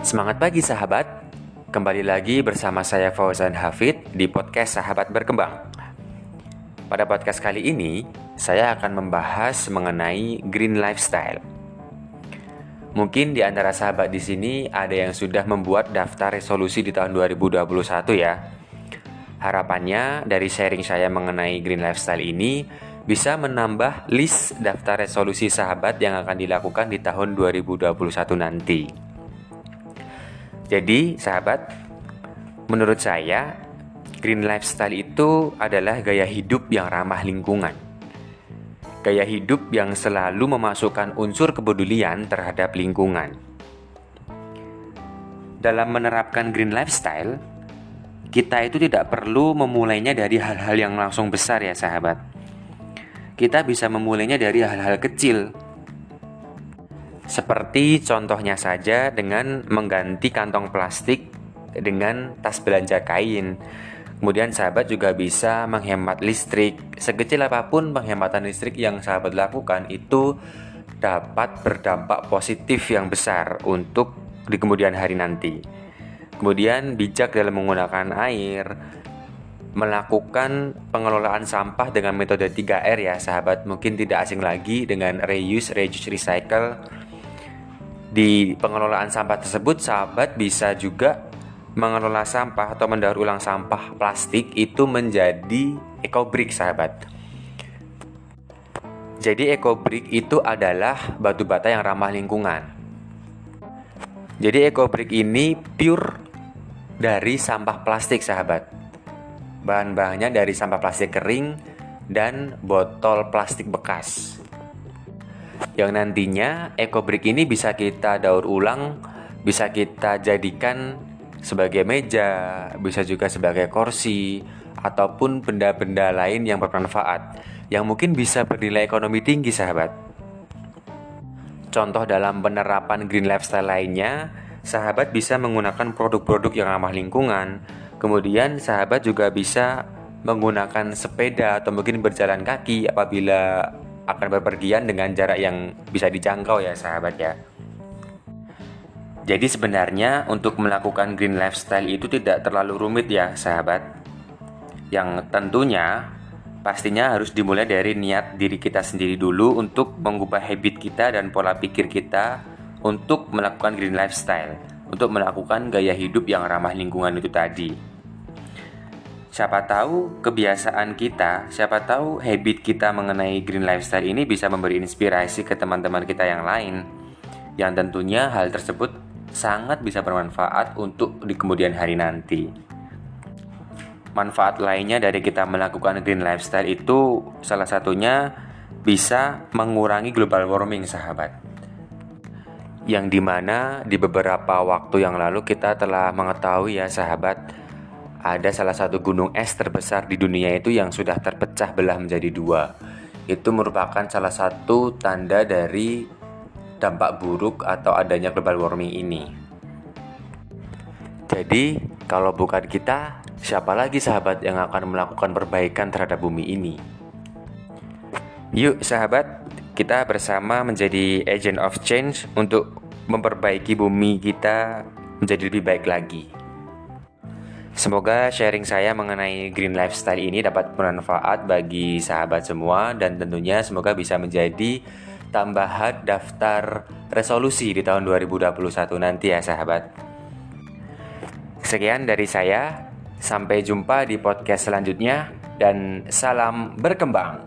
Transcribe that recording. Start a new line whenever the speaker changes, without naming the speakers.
Semangat pagi sahabat, kembali lagi bersama saya Fauzan Hafid di podcast Sahabat Berkembang. Pada podcast kali ini, saya akan membahas mengenai green lifestyle. Mungkin di antara sahabat di sini ada yang sudah membuat daftar resolusi di tahun 2021 ya. Harapannya dari sharing saya mengenai green lifestyle ini bisa menambah list daftar resolusi sahabat yang akan dilakukan di tahun 2021 nanti. Jadi, sahabat, menurut saya, green lifestyle itu adalah gaya hidup yang ramah lingkungan. Gaya hidup yang selalu memasukkan unsur kepedulian terhadap lingkungan. Dalam menerapkan green lifestyle, kita itu tidak perlu memulainya dari hal-hal yang langsung besar ya sahabat. Kita bisa memulainya dari hal-hal kecil seperti contohnya saja dengan mengganti kantong plastik dengan tas belanja kain. Kemudian sahabat juga bisa menghemat listrik. Sekecil apa pun penghematan listrik yang sahabat lakukan itu dapat berdampak positif yang besar untuk di kemudian hari nanti. Kemudian bijak dalam menggunakan air, melakukan pengelolaan sampah dengan metode 3R ya sahabat. Mungkin tidak asing lagi dengan reuse, reduce, recycle di pengelolaan sampah tersebut, sahabat bisa juga mengelola sampah atau mendaur ulang sampah plastik itu menjadi ekobrik sahabat. Jadi ekobrik itu adalah batu bata yang ramah lingkungan. Jadi ekobrik ini pure dari sampah plastik sahabat. Bahan-bahannya dari sampah plastik kering dan botol plastik bekas yang nantinya ekobrik ini bisa kita daur ulang, bisa kita jadikan sebagai meja, bisa juga sebagai kursi, ataupun benda-benda lain yang bermanfaat yang mungkin bisa bernilai ekonomi tinggi sahabat. Contoh dalam penerapan green lifestyle lainnya, sahabat bisa menggunakan produk-produk yang ramah lingkungan. Kemudian sahabat juga bisa menggunakan sepeda atau mungkin berjalan kaki apabila akan berpergian dengan jarak yang bisa dijangkau ya sahabat ya. Jadi sebenarnya untuk melakukan green lifestyle itu tidak terlalu rumit ya sahabat. Yang tentunya pastinya harus dimulai dari niat diri kita sendiri dulu untuk mengubah habit kita dan pola pikir kita untuk melakukan green lifestyle, untuk melakukan gaya hidup yang ramah lingkungan itu tadi. Siapa tahu kebiasaan kita, siapa tahu habit kita mengenai green lifestyle ini bisa memberi inspirasi ke teman-teman kita yang lain. Yang tentunya hal tersebut sangat bisa bermanfaat untuk di kemudian hari nanti. Manfaat lainnya dari kita melakukan green lifestyle itu salah satunya bisa mengurangi global warming, sahabat. Yang di mana di beberapa waktu yang lalu kita telah mengetahui ya sahabat ada salah satu gunung es terbesar di dunia itu yang sudah terpecah belah menjadi dua. Itu merupakan salah satu tanda dari dampak buruk atau adanya global warming ini. Jadi, kalau bukan kita, siapa lagi sahabat yang akan melakukan perbaikan terhadap bumi ini? Yuk, sahabat, kita bersama menjadi agent of change untuk memperbaiki bumi kita menjadi lebih baik lagi. Semoga sharing saya mengenai green lifestyle ini dapat bermanfaat bagi sahabat semua dan tentunya semoga bisa menjadi tambahan daftar resolusi di tahun 2021 nanti ya sahabat. Sekian dari saya, sampai jumpa di podcast selanjutnya dan salam berkembang.